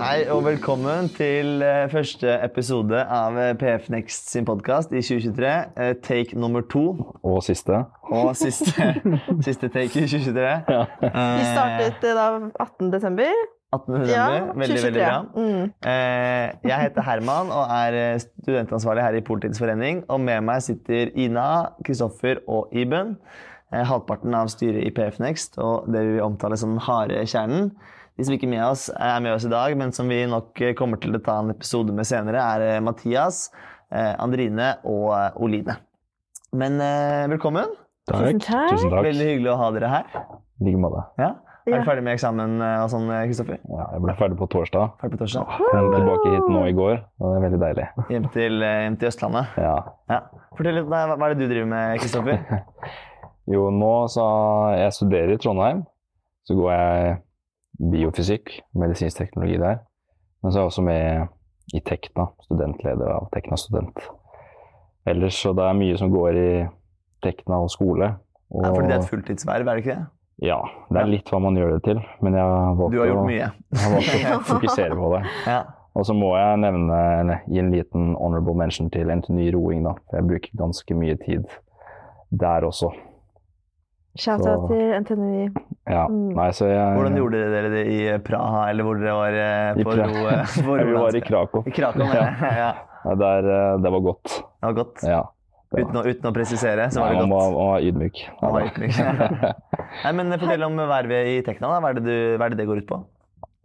Hei og velkommen til eh, første episode av eh, PF Next sin podkast i 2023. eh, Take nummer to Og siste. og siste, siste take i 2023. Vi startet da 18. desember. 18. desember. veldig, veldig bra. Mm. Eh, Jeg heter Herman og er studentansvarlig her i Politiets forening. Og med meg sitter Ina, Kristoffer og Iben. Halvparten av styret i PF Next og det vi vil omtale som den harde kjernen. De som ikke er med oss, er med oss i dag, men som vi nok eh, kommer til å ta en episode med senere, er eh, Mathias, eh, Andrine og Oline. Men velkommen. Tusen takk. Tusen takk. Veldig hyggelig å ha dere her. I like måte. Ja. Er Ja. du ferdig med eksamen og sånn, Kristoffer? Ja, jeg ble ferdig på torsdag. Ferdig på torsdag? Jeg er tilbake hit nå i går. og Det er veldig deilig. Hjem til, hjem til Østlandet? Ja. Ja. Fortell litt, hva hva er det du driver med, Kristoffer? Jo, nå så Jeg studerer i Trondheim. Så går jeg biofysikk, medisinsk teknologi der. Men så er jeg også med i Tekna, studentleder av Tekna student. Ellers så det er mye som går i Tekna og skole. Og, Ja, fordi det er et fulltidsverv, er det ikke det? Ja, det er litt hva man gjør det til. Men jeg har valgt, Du har gjort å, mye. jeg har å fokusere på det. Ja. Og så må jeg nevne, eller gi en liten honorable mention til NTNY roing, da. Jeg bruker ganske mye tid der også. Shout-out Så- til NTNU. Ja, Mm. nei, så jeg Hvordan gjorde dere det i Praha, eller hvor dere var eh, på ro? eh, vi var i? Krakow. I Krakow, ja. Ja. Ja, der, eh, det var godt. Det var godt. Ja. det Uten å, uten å presisere, så var Nei, det man, må, godt. man var ydmyk. Man var ydmyk. Nei, men Fortell om vervet i Tekna. da. Hva er det, du, hva er det det går ut på?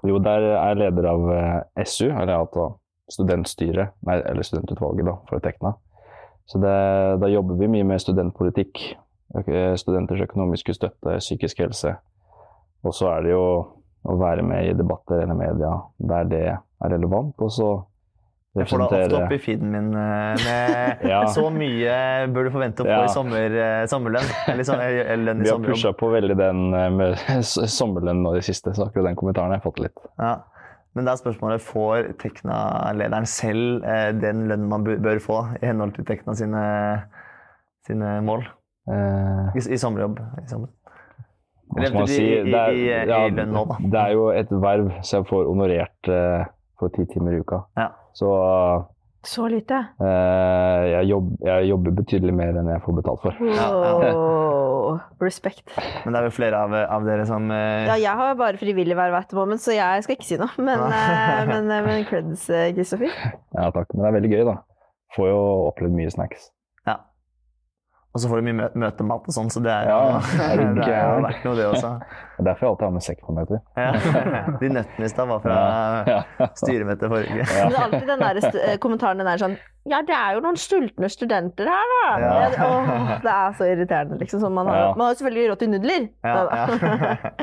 Jo, der er jeg leder av eh, SU, eller altså studentstyret, nei, eller studentutvalget da, for Tekna. Så det, da jobber vi mye med studentpolitikk, studenters økonomiske støtte, psykisk helse. Og så er det jo å være med i debatter eller media der det er relevant, og så Jeg får da ofte opp i feeden min eh, med Ja. så mye bør du forvente å få Ja. i sommer, eh, sommerlønn. Eller, sånn, eller lønn i Vi har pusha på veldig den eh, med sommerlønn nå i det siste, så akkurat den kommentaren har jeg fått litt. Ja. Men da er spørsmålet får Tekna-lederen selv den lønnen man bør få i henhold til Tekna sine, sine mål i, i sommerjobb? I sommer. hva Eller skal man si? i, Det er- i, ja, lønn nå, da. Det er jo et verv, så jeg får honorert eh, for ti timer i uka. Ja. Så Så lite. eh, jeg, jobb, jeg jobber betydelig mer enn jeg får betalt for. Wow. Respekt. Men det er vel flere av, av dere som eh, Ja, jeg har bare frivillig verv at the moment, så jeg skal ikke si noe. Men, eh, men, eh, men creds, eh, Kristoffer. Ja, takk. Men det er veldig gøy, da. Får jo opplevd mye snacks. Ja. Og så får du mye mø møtemat og sånn, så det er jo, Ja, er det er jo verdt noe, det også. Det er derfor jeg alltid har med sekk på møter. Ja. De nøttene i stad var fra Ja, ja. styremøtet forrige uke. Men det er alltid den der eh, kommentaren den er sånn Ja, det er jo noen sultne studenter her, da. Ja. Det, åh, det er så irriterende, liksom. Sånn, man, har, Ja. man har selvfølgelig råd til nudler. Ja, ja.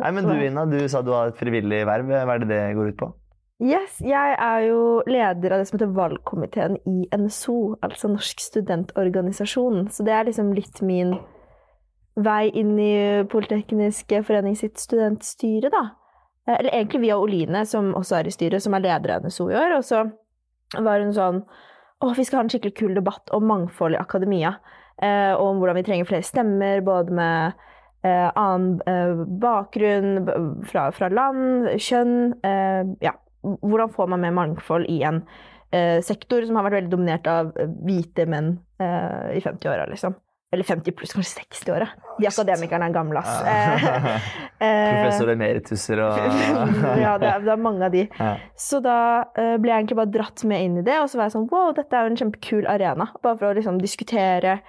Nei, men du Ina, du sa du har et frivillig verv. Hva er det det går ut på? Yes, jeg er jo leder av det som heter valgkomiteen i NSO, altså Norsk studentorganisasjon. Så det er liksom litt min vei inn i Politekniske forening sitt studentstyre, da. Eh, Eller egentlig via Oline, som også er i styret, som er leder av NSO i år. Og så var hun sånn Å, vi skal ha en skikkelig kul debatt om mangfold i akademia. Eh, og om hvordan vi trenger flere stemmer, både med eh, annen bakgrunn, fra, fra land, kjønn. Ja, hvordan får man mer mangfold i en eh, sektor som har vært veldig dominert av eh, hvite menn eh, i 50-åra, liksom. Eller 50 pluss, kanskje 60-åra. De akademikerne er gamle, ass. Eh, eh, Professor emeritusser og ja, det er, det er mange av de. Ja. Så da eh, ble jeg egentlig bare dratt med inn i det, og så var jeg sånn wow, dette er jo en kjempekul arena. Bare for å liksom diskutere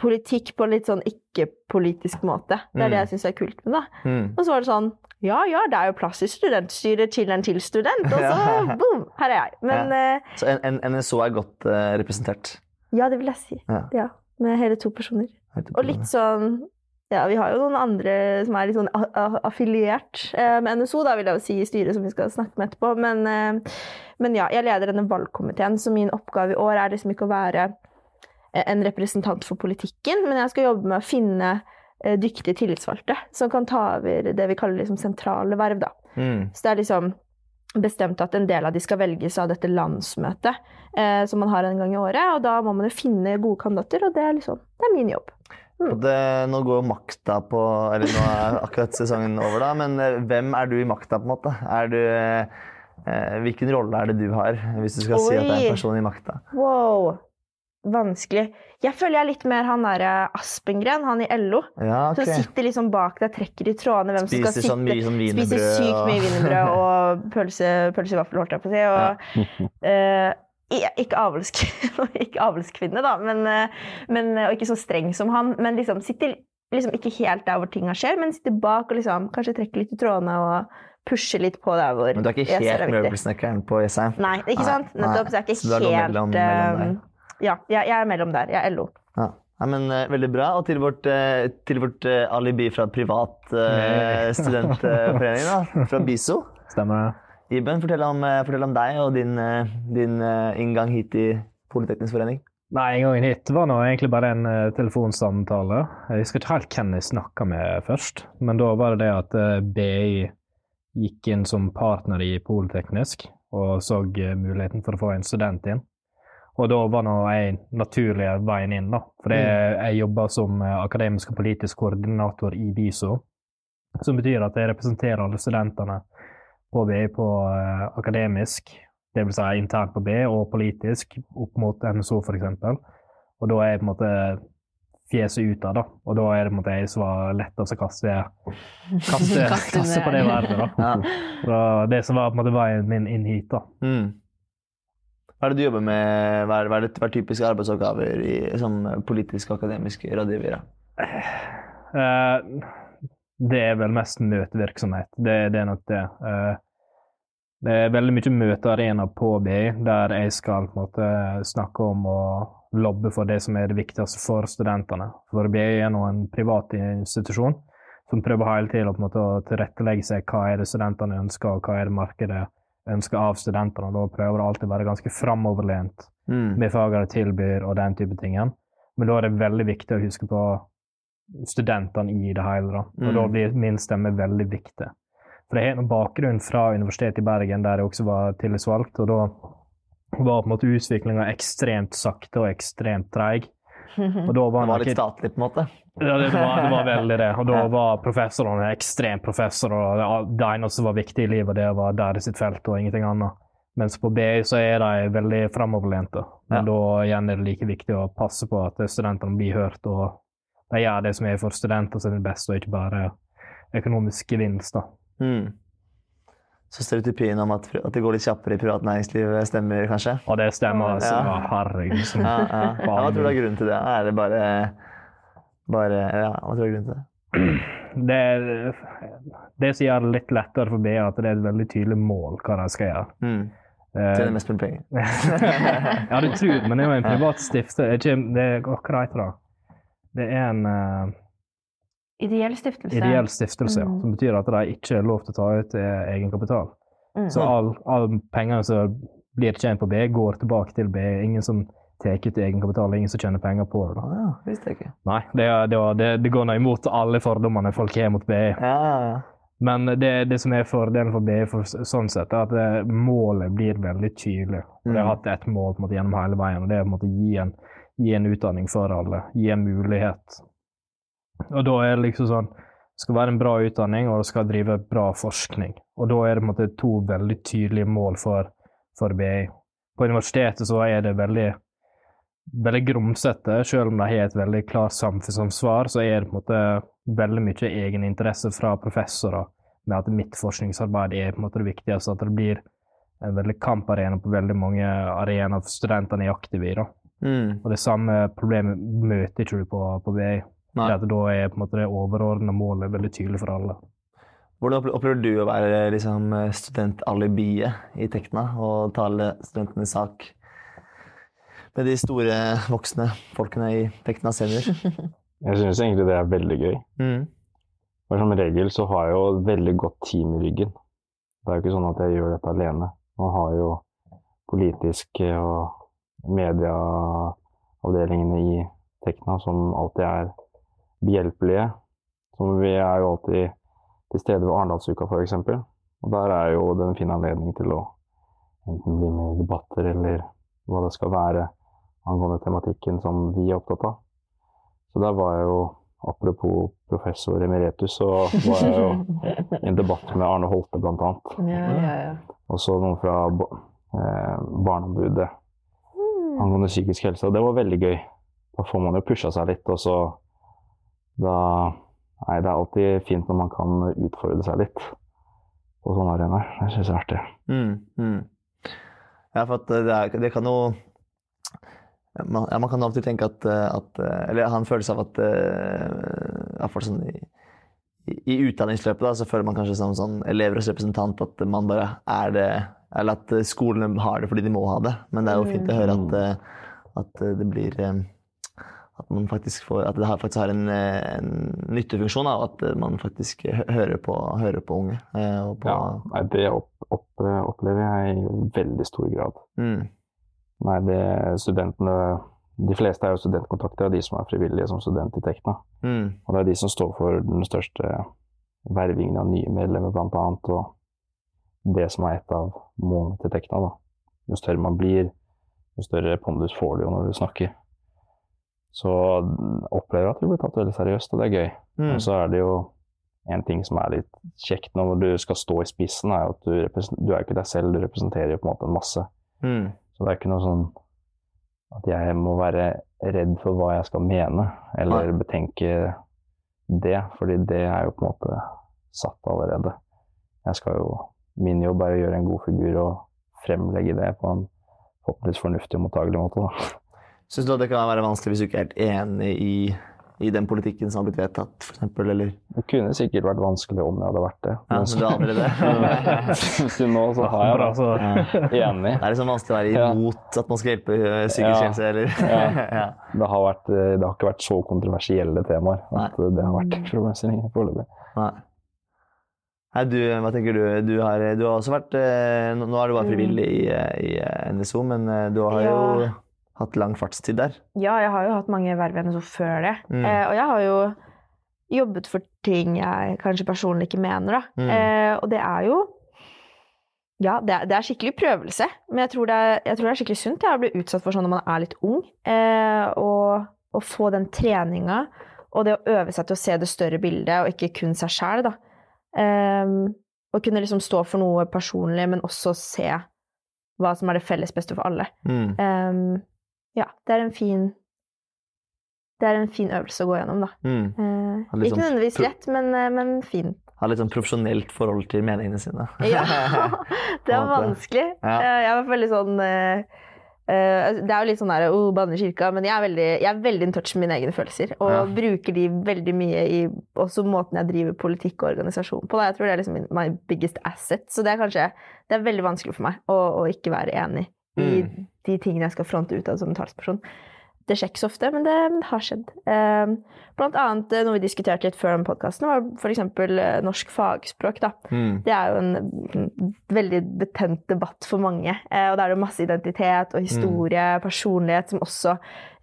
politikk på en litt sånn ikke-politisk måte. Det er Mm. det jeg syns er kult med det. Mm. Og så var det sånn ja ja, det er jo plass i studentstyret til en til student, og så boom, her er jeg. Men ja. Så N N NSO er godt uh, representert. ja, det vil jeg si. Ja. Ja, Med hele to personer. Og litt sånn Ja, vi har jo noen andre som er litt sånn affiliert eh, med NSO, da vil jeg jo si i styret, som vi skal snakke med etterpå. Men, eh, men ja, jeg leder denne valgkomiteen, så min oppgave i år er liksom ikke å være eh, en representant for politikken, men jeg skal jobbe med å finne eh, dyktige tillitsvalgte som kan ta over det vi kaller liksom sentrale verv. da. Mm. Så det er liksom bestemt at en del av de skal velges av dette landsmøtet eh, som man har en gang i året. Og da må man jo finne gode kandidater, og det er liksom, det er min jobb. Og det, nå går makta på Eller nå er akkurat sesongen over, da, men eh, hvem er du i makta, på en måte? Er du, eh, hvilken rolle er det du har, hvis du skal si at det er en person i makta? Wow. Vanskelig. Jeg føler jeg er litt mer han derre Aspengren, han i LO. Ja, ok. Som sitter liksom bak deg, trekker i trådene hvem som skal Spiser sitte. sånn mye sånn Spiser sykt mye wienerbrød og pølse, pølse i vaffel, holdt jeg på å si. Og, ja. uh, ikke, avlskvinne, ikke avlskvinne, da, men, eh, men, og ikke så streng som han. Men liksom sitter liksom ikke helt der hvor tinga skjer, men sitter bak og liksom kanskje trekker litt i trådene og pusher litt på der hvor Men du er ikke helt er møbelsnekkeren på Jessheim? Nei, ikke sant? Nettopp. Så jeg er ikke helt mellom- mellom eh, Ja, jeg, jeg er mellom der. Jeg er LO. Ja. Ja, men uh, Veldig bra. Og til vårt, uh, til vårt uh, alibi fra privat uh, studentforening, da, fra BISO. Stemmer det? Iben, fortell om, fortell om deg og din, din inngang hit i Politeknisk forening. Nei, inngangen hit var nå egentlig bare en telefonsamtale. Jeg husker ikke helt hvem jeg snakka med først, men da var det det at BI gikk inn som partner i Politeknisk og så muligheten for å få en student inn. Og da var nå jeg naturlig veien inn, da. For jeg jobber som eh, akademisk og politisk koordinator i BISO, som betyr at jeg representerer alle studentene på BI på eh, akademisk, det vil si internt på BI, og politisk opp mot NSO f.eks. Og da er jeg på en måte fjeset ut av, da. Og da er det på en måte jeg som var lettest å kaste, kaste, Kaste på det vervet, da. Ja. Så det som var på en måte veien min inn hit, da. Mm. Hva er det du jobber med? Hva er, hva er, det, hva er typiske arbeidsoppgaver i, som politisk og akademisk rådgiver? Uh, det er vel mest møtevirksomhet. Det, det er nok det. Uh, det er veldig mye møtearena på BI, der jeg skal måte snakke om å lobbe for det som er det viktigste for studentene. For BI er nå en privat institusjon som prøver hele tiden å måte tilrettelegge seg hva er det studentene ønsker, og hva er det markedet ønsker av studentene. Og da prøver det alltid å være ganske framoverlent Mm. med fagene de tilbyr og den type tingen. Men da er det veldig viktig å huske på studentene i det hele. Da. Og Mm. da blir min stemme veldig viktig. For jeg har en bakgrunn fra Universitetet i Bergen, der jeg også var tillitsvalgt. Og da var på en måte utviklinga ekstremt sakte og ekstremt treig. Og da var Det var litt statlig, på en måte. Ja, det var, det var veldig det. Og da Ja. var professorene ekstremt professor, og det, det eneste som var viktig i livet, det var deres sitt felt og ingenting annet. Mens på BI så er de veldig framoverlente. Men Ja. da igjen er det like viktig å passe på at studentene blir hørt, og de gjør det som er for studenter sin beste, og ikke bare økonomisk gevinst. da. Mm. Så stereotypien om at, at det går litt kjappere i privat næringsliv stemmer, kanskje? Og det stemmer. altså. Ja. Ja. Herregud. som- Ja, ja. ja, hva tror du er grunnen til det? Er det bare, bare Ja, hva tror du er grunnen til det? Det, er- det som gjør det litt lettere for BI, er at det er et veldig tydelig mål hva de skal gjøre. Mm. Eh, Tjene mest mulig penger. ja, du tror men det er jo en privat stiftelse. Ikke, det er, hva heter det? Det er en uh, Ideell stiftelse. ideell stiftelse, ja, Mm. som betyr at de ikke er lov til å ta ut eh, egenkapital. Mm. Så all, all pengene som blir tjent på B går tilbake til B. Ingen som tar ut egenkapital, ingen som tjener penger på det. Da. ja, visste jeg ikke. Nei, det, det, det, det går nå imot alle fordommene folk har mot BI. Ja, ja, ja. Men det, det som er fordelen for BI for, sånn sett, er at det, målet blir veldig tydelig. Og det har hatt ett mål måte, gjennom hele veien, og det er på en måte gi en, gi en utdanning for alle. Gi en mulighet. Og da er det liksom sånn Det skal være en bra utdanning, og det skal drive bra forskning. Og da er det på en måte to veldig tydelige mål for, for BI. På universitetet så er det veldig veldig grumsete, selv om de har et veldig klart samfunnsansvar, så er det på en måte veldig mye egeninteresse fra professorer med at mitt forskningsarbeid er på en måte det viktigste, at det blir en veldig kamparena på veldig mange arenaer studentene er aktive i. da. Mm. Og det samme problemet møter ikke du på, på BI. Da er måte det overordna målet veldig tydelig for alle. Hvordan opplever du å være liksom, studentalibiet i Tekna og tale studentenes sak med de store, voksne folkene i Tekna senior? Jeg synes egentlig det er veldig gøy. Mm. For som regel så har jeg jo et veldig godt team i ryggen. Det er jo ikke sånn at jeg gjør dette alene. Man har jo politiske og medieavdelingene i Tekna som alltid er behjelpelige Så vi er jo alltid til stede ved Arendalsuka f.eks. Og der er jo det en fin anledning til å enten bli med i debatter eller hva det skal være angående tematikken som vi er opptatt av. Så der var jeg jo, apropos professor emeritus, så var jeg jo i en debatt med Arne Holte blant annet. Ja, ja, ja. Og så noen fra eh, Barneombudet Mm. angående psykisk helse, og det var veldig gøy. Da får man jo pusha seg litt, og så da Nei, det er alltid fint når man kan utfordre seg litt på sånne arenaer. Det syns jeg er artig. Mm, mm. Ja, for at det, er, det kan jo man, ja, man kan alltid tenke at, eh, at eh, Eller ha en følelse av at Iallfall i sånn i, i, utdanningsløpet da, så føler man kanskje som sånn elevers representant at man bare er det Eller at eh, skolene har det fordi de må ha det. Men det er jo fint å høre at, eh, at eh, det blir eh, at man faktisk får, at det faktisk har en, eh, en nyttefunksjon, og at eh, man faktisk hører på, hører på unge. eh, Og på, Ja, det opp, opp, opplever jeg i veldig stor grad. Mm, Nei, det studentene De fleste er jo studentkontakter av de som er frivillige som student i Tekna. mm, Og det er de som står for den største vervingen av nye medlemmer, blant annet. Og det som er et av målene til Tekna. Da. Jo større man blir, jo større pondus får du jo når du snakker. Så opplever jeg at du blir tatt veldig seriøst, og det er gøy. mm. Og så er det jo en ting som er litt kjekt når du skal stå i spissen, er at du, du er ikke deg selv, du representerer jo på en måte en masse. Mm. Så det er ikke noe sånn at jeg må være redd for hva jeg skal mene, eller betenke det, fordi det er jo på en måte satt allerede. Jeg skal jo, Min jobb er å gjøre en god figur og fremlegge det på en forhåpentligvis fornuftig og mottagelig måte. Da. Syns du at det kan være vanskelig hvis du ikke er helt enig i, i den politikken som har blitt vedtatt, f.eks., eller Det kunne sikkert vært vanskelig om jeg hadde vært det. Ja, men du er allerede Til nå så har jeg det. enig. Det er liksom vanskelig å være Ja. imot at man skal hjelpe psykisk helse, eller Ja. ja. Det har, vært, eh, det har ikke vært så kontroversielle temaer at det har vært problemstillinger foreløpig. Nei. Nei, du, hva tenker du? Du har, du har også vært eh, Nå er du bare frivillig i, eh, i eh, NSO, men eh, du har jo Ja. Hatt lang fartstid der. Ja, jeg har jo hatt mange verv i NSO før det. Mm. Eh, og jeg har jo jobbet for ting jeg kanskje personlig ikke mener, da. Mm. Eh, og det er jo Ja, det er, det er skikkelig prøvelse, men jeg tror, det er, tror det er skikkelig sunt ja, å bli utsatt for sånn når man er litt ung. Eh, og, og få den treninga og det å øve seg til å se det større bildet, og ikke kun seg sjæl, da. Og kunne liksom stå for noe personlig, men også se hva som er det felles beste for alle. Mm. Ehm, ja, det er en fin Det er en fin øvelse å gå gjennom, da. Mm. Eh, Ja, ikke sånn nødvendigvis lett, men, eh, men fin. Har litt sånn profesjonelt forhold til meningene sine. Ja, det er vanskelig. Ja. Eh, Jeg var veldig sånn eh, eh, Det er jo litt sånn der oh, banne kirka, men jeg er veldig, jeg er veldig in touch med mine egne følelser. Og Ja. bruker de veldig mye i også måten jeg driver politikk og organisasjon på. Da. Jeg tror det er liksom my biggest asset. Så det er kanskje det er veldig vanskelig for meg å, å ikke være enig i Mm. De tingene jeg skal fronte utad som talsperson. Det skjer ikke så ofte, men det, det har skjedd. Eh, blant annet eh, noe vi diskuterte litt før den podkasten, var f.eks. Uh, norsk fagspråk. Mm. Det er jo en mm, veldig betent debatt for mange. Eh, og da er det masse identitet og historie, personlighet, som også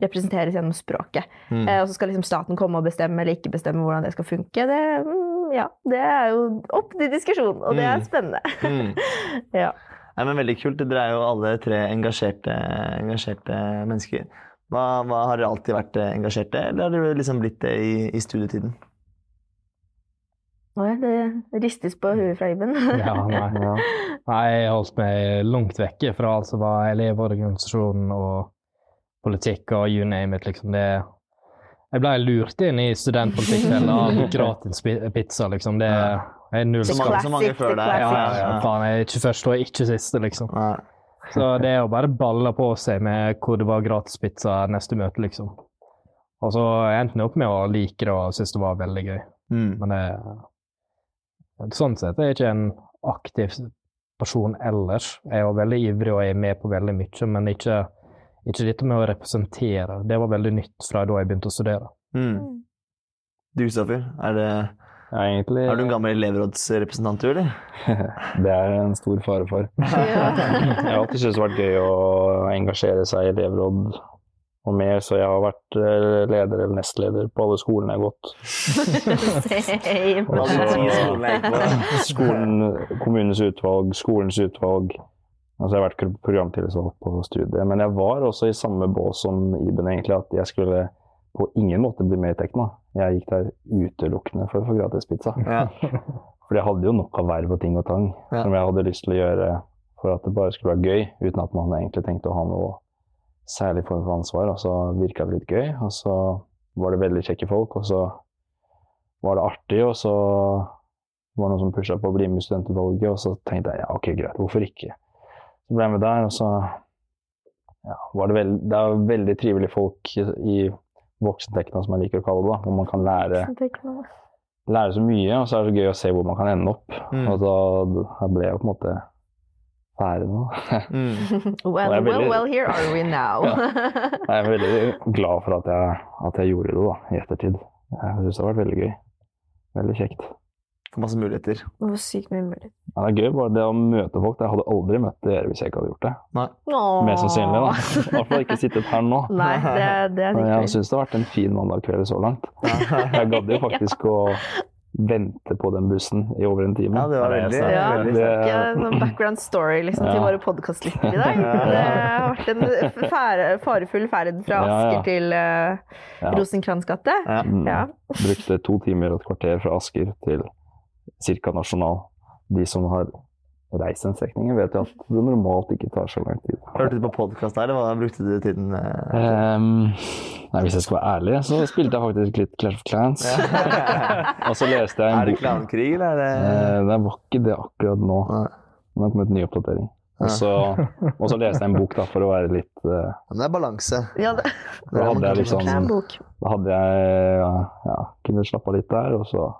representeres gjennom språket. Mm. Eh, og så skal liksom staten komme og bestemme eller ikke bestemme hvordan det skal funke. Det, mm, ja, det er jo opp til diskusjon, og det er Mm. spennende. Mm. ja. Nei, men Veldig kult. Dere er jo alle tre engasjerte, engasjerte mennesker. Hva, hva, har dere alltid vært eh, engasjerte, eller har dere liksom blitt det i, i studietiden? Oi, det ristes på huet fra Iben. Ja, nei. Ja. Nei, jeg holdt meg langt vekke fra alt som var elevorganisasjonen og politikk og you name it, liksom. Det Jeg ble lurt inn i studentpolitikkfella av gratis pizza, liksom. Det er null Så mange, så mange før deg. Ja, ja, ja, faen. Jeg er ikke første og ikke siste, liksom. Nei. Så det er å bare balle på seg med hvor det var gratis pizza neste møte, liksom. Og så endte jeg opp med å like det og synes det var veldig gøy. Mm. Men det, sånn sett er jeg ikke en aktiv person ellers. Jeg er jo veldig ivrig og jeg er med på veldig mye, men ikke, ikke dette med å representere. Det var veldig nytt fra da jeg begynte å studere. Mm. Du, Kristoffer, er, det, egentlig er du en gammel elevrådsrepresentant, du, eller? Det er en stor fare for. Ja. Jeg har alltid syntes det har vært gøy å engasjere seg i elevråd og mer, så jeg har vært eh, leder eller nestleder på alle skolene jeg har gått. På. Skolen, kommunens utvalg, skolens utvalg. Altså jeg har vært programtillitsvalgt på studiet. Men jeg var også i samme bås som Iben, egentlig, at jeg skulle på ingen måte bli med i Tekna. Jeg gikk der utelukkende for å få gratis pizza. Ja. For jeg hadde jo nok av verv og ting og tang Ja. som jeg hadde lyst til å gjøre for at det bare skulle være gøy, uten at man egentlig tenkte å ha noe særlig form for ansvar. Og så virka det litt gøy, og så var det veldig kjekke folk, og så var det artig, og så var det noen som pusha på å bli med i studentutvalget, og så tenkte jeg ja, ok, greit, hvorfor ikke? Så ble jeg med der, og så ja, var det veldig, det er veldig trivelige folk i voksentekna, som jeg liker å kalle det, da, hvor man kan lære lære så mye, og så er det så gøy å se hvor man kan ende opp. Mm. Og da, ble jeg jo på en måte ferdig nå. Mm. Well, veldig, well, well, here are we now. Jeg er veldig glad for at jeg, at jeg gjorde det da, i ettertid. Jeg syns det har vært veldig gøy. Veldig kjekt. Får masse muligheter. Det var sykt mye muligheter. Ja, det er gøy bare det å møte folk. Jeg hadde aldri møtt dere hvis jeg ikke hadde gjort det. Mest sannsynlig, da. I hvert fall ikke sittet her nå. Nei, det, det er Men jeg syns det har vært en fin mandag kveld så langt. Jeg gadd jo faktisk å vente på den bussen i over en time. Ja, det var veldig-. Ja, veldig- det, sånn background story liksom, til Ja. våre podkastlyttere i dag. Det har vært en fære, farefull ferd fra Ja, ja. Asker til uh, Ja. Rosenkrantz gate. Ja. Mm. Ja. Brukte to timer og et kvarter fra Asker til ca. Nasjonal. De som har reist den strekningen, vet jo at det normalt ikke tar så lang tid. Hørte du på podkast der, eller hva brukte du tiden eh, Ehm, nei, hvis jeg skal være ærlig, så spilte jeg faktisk litt Clash of Clans. og så leste jeg en Er det klankrig, eller er det Uh, Det var ikke det akkurat nå. Nei. Nå har det kommet en ny oppdatering. Og så, og så leste jeg en bok da, for å være litt uh, Men det er balanse. Ja, det, Da hadde jeg det bok. Da hadde jeg ja, ja, kunne slappe av litt der, og så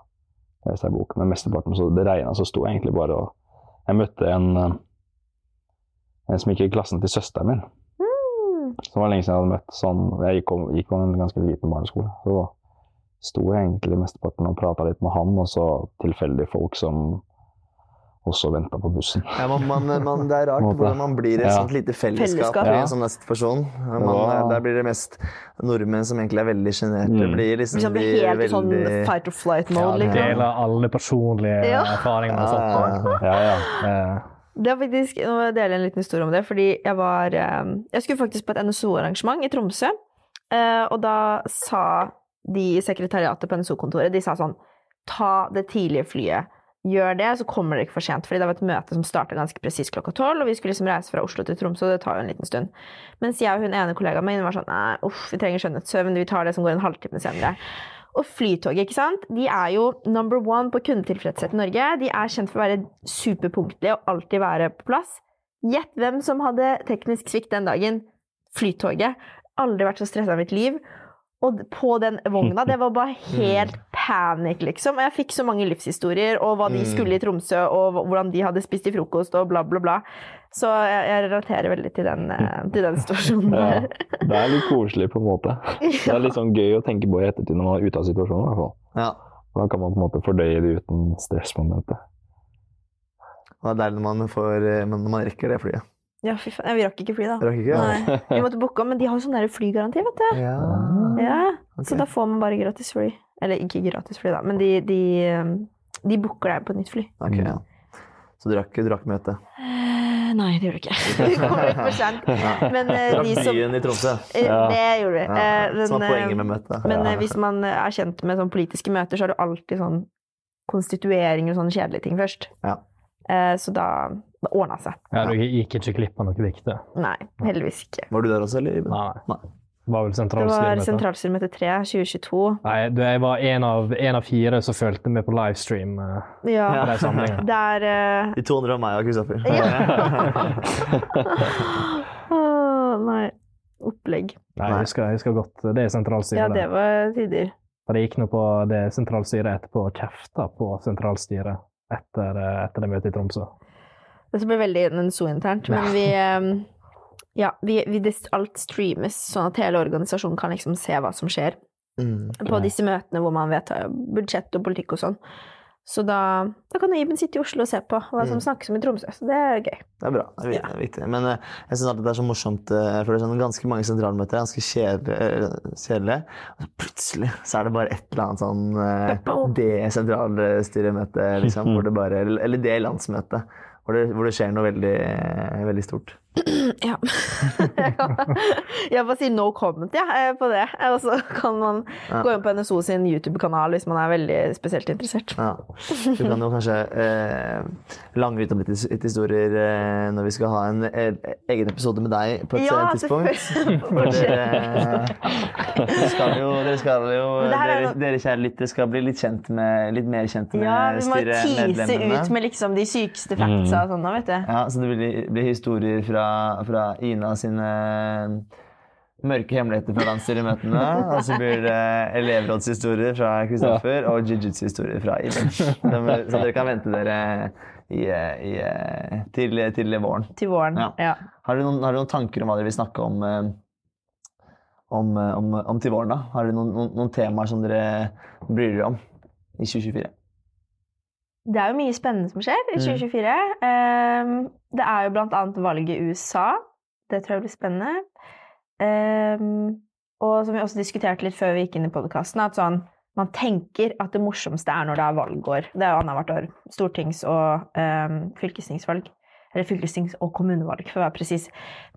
leste jeg bok. Men mesteparten så det regna, så sto jeg egentlig bare og Jeg møtte en, eh, en som gikk i klassen til søsteren min. Mm. Som var lenge siden jeg hadde møtt. Sånn, jeg gikk, om- gikk på en ganske liten barneskole. Så sto jeg egentlig mesteparten og prata litt med han, og så tilfeldige folk som også venta på bussen. Ja, man, man, man, det er rart hvordan man blir et Ja. sånt lite fellesskap, Fellesskap. i en sånn situasjon. Man, var- Der blir det mest nordmenn som egentlig er veldig sjenerte. Mm. Blir liksom, Liksom blir helt veldig... sånn fight or flight Ja, mode, liksom. Deler alle personlige Ja. erfaringer man har fått. Ja, ja. Det er faktisk, nå må jeg dele en liten historie om det, fordi jeg var eh, Jeg skulle faktisk på et NSO-arrangement i Tromsø, eh, og da sa de i sekretariatet på NSO-kontoret De sa sånn Ta det tidlige flyet. Gjør det, så kommer dere ikke for sent. Fordi det var et møte som starta ganske presis klokka tolv, og vi skulle liksom reise fra Oslo til Tromsø, og det tar jo en liten stund. Mens jeg og hun ene kollegaen min var sånn Nei, uff, vi trenger skjønnhetssøvn, vi tar det som går en halvtime senere. Og Flytoget, ikke sant? de er jo number one på kundetilfredshet i Norge. De er kjent for å være superpunktlige og alltid være på plass. Gjett hvem som hadde teknisk svikt den dagen? Flytoget. Aldri vært så stressa i mitt liv. Og på den vogna, det var bare helt panikk, liksom. Og jeg fikk så mange livshistorier, og hva de Mm. skulle i Tromsø, og hvordan de hadde spist i frokost, og bla, bla, bla. Så jeg, jeg relaterer veldig til den, eh, til den situasjonen Ja, det er litt koselig på en måte. Det er litt sånn gøy å tenke på i ettertid når man er ute av situasjonen. i hvert fall. Ja. Da kan man på en måte fordøye det uten stressmomentet. Og det er deilig når man, får, eh, når man rekker det flyet. Ja, fy faen. Vi rakk ikke fly, da. Rakk ikke? Nei. Vi måtte booke om, men de har jo sånn flygaranti, vet du. Ja. Ja, Okay. Så da får man bare gratis fly. Eller ikke gratis fly, da, men de, de, um, de booker deg på et nytt fly. Ok, ja. Så du rakk, du rakk møtet? Eh, nei, det gjorde du ikke. Vi kom litt for sent. Men eh, de som byen i Tromsø? Eh, Ja. Det gjorde vi. Ja. Eh, Som var poenget med møtet? men Ja. hvis man er kjent med sånn politiske møter, så er det alltid sånn konstitueringer og sånne kjedelige ting først. Ja. Eh, så da det ordna seg. ja, du gikk ikke glipp av noe viktig. Nei, heldigvis ikke. Var du der også, eller? Nei. Nei. Det var vel Det var sentralstyremøte. sentralstyremøte 3 2022. Nei, du, jeg var en av, en av fire som fulgte med på livestream Uh, Ja. på de samlingene. Det er eh, De 200 av meg og Kristoffer. Åh, Nei. Opplegg. Nei, jeg husker, jeg husker godt det er sentralstyret. Ja, det var tider. For det gikk noe på det sentralstyret etterpå og kjefta på sentralstyret etter, eh, etter det møtet i Tromsø. Dette ble veldig NSO-internt, men vi eh, Ja, vi, vi, alt streames, sånn at hele organisasjonen kan liksom se hva som skjer Mm. på disse møtene hvor man vedtar budsjett og politikk og sånn. Så da, da kan Iben sitte i Oslo og se på hva som snakkes om i Tromsø. Så det er gøy. Det er bra. Det er, viktig, er viktig. Men eh, jeg syns alltid det er så morsomt eh, for det er sånn ganske mange sentralmøter er ganske kjedelige. eh. Og så plutselig så er det bare et eller annet sånn eh, Det sentralstyremøte, liksom. Hvor det bare, eller det landsmøtet. Hvor det, hvor det skjer noe veldig, veldig stort. Ja. jeg bare sier no comment ja, eh, på det. Og så kan man Ja. gå inn på NSO sin YouTube-kanal hvis man er veldig spesielt interessert. Ja. Du kan jo kanskje eh, lange ut om litt historier eh, når vi skal ha en eh, egen episode med deg på et Ja, tidspunkt. For dere, dere skal jo, dere, skal jo er dere, dere kjære lyttere skal bli litt kjent med, litt mer kjent med Ja, vi må tise ut med liksom de sykeste factsa og sånn, da, vet du. Ja, så det blir, blir historier fra, fra Ina sine mørke hemmeligheter fra landsstyremøtene. Og så blir det elevrådshistorier fra Kristoffer og jiu-jitsu-historier fra Iben. Så så dere kan vente dere i, i, til, til våren. Til våren. Ja. Ja. Har dere noen, har dere noen tanker om hva dere vil snakke om, eh, om, eh, om, om til våren? da? Har dere noen, noen, noen temaer som dere bryr dere om i 2024? Det er jo mye spennende som skjer i Mm. 2024. Ehm, det er jo blant annet valget i USA. Det tror jeg blir spennende. Um, og som vi også diskuterte litt før vi gikk inn i podkasten, at sånn man tenker at det morsomste er når det er valgår. Det er jo annethvert år. Stortings- og um, fylkestingsvalg. Eller fylkestings- og kommunevalg, for å være presis.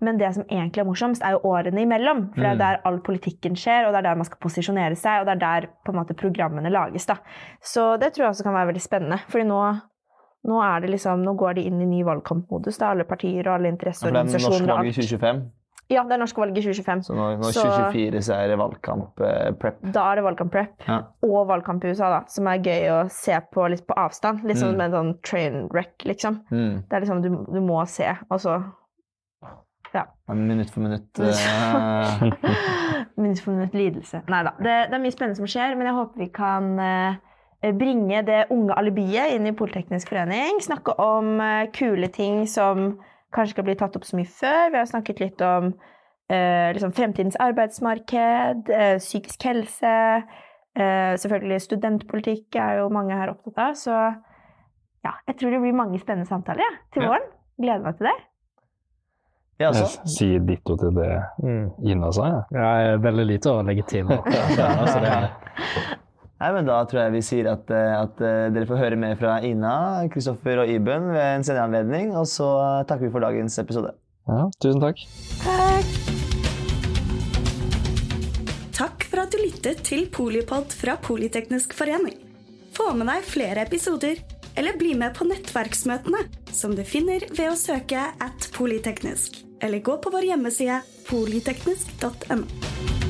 Men det som egentlig er morsomst, er jo årene imellom. For det er jo Mm. der all politikken skjer, og det er der man skal posisjonere seg, og det er der på en måte programmene lages. da. Så det tror jeg også kan være veldig spennende. Fordi nå, nå det liksom, nå går de inn i ny valgkampmodus, da, alle partier og alle For det er norsk valg i alt. 2025, Ja, det er norske valg i 2025. så nå, når i Så- 2024 så er det valgkamp eh, prep. Da er det valgkamp-prep. Ja. Og valgkamp i USA, da, som er gøy å se på litt på avstand. Litt sånn Mm. med en sånn train wreck, liksom. Mm. Det er liksom, du, du må se, og så Ja, Minutt for minutt. eh, Minutt for minutt lidelse. Nei da. Det, det er mye spennende som skjer, men jeg håper vi kan eh, bringe det unge alibiet inn i Politeknisk forening. Snakke om kule ting som kanskje ikke har blitt tatt opp så mye før. Vi har snakket litt om eh, liksom fremtidens arbeidsmarked, eh, psykisk helse. Eh, selvfølgelig studentpolitikk er jo mange her opptatt av. Så ja, jeg tror det blir mange spennende samtaler ja, til Ja. våren. Gleder meg til det. ja, Jeg så. sier ditto til det Mm. Ina sa, jeg. Ja, jeg er veldig lite å legge til. Ja, Altså, det er, Nei, men Da tror jeg vi sier at, eh, at eh, dere får høre mer fra Ina, Kristoffer og Iben ved en senere anledning. Og så takker vi for dagens episode. Ja, tusen takk. Takk for at du lyttet til Polipod fra Politeknisk forening. Få med deg flere episoder, eller bli med på nettverksmøtene, som du finner ved å søke at polyteknisk, eller gå på vår hjemmeside polyteknisk.no.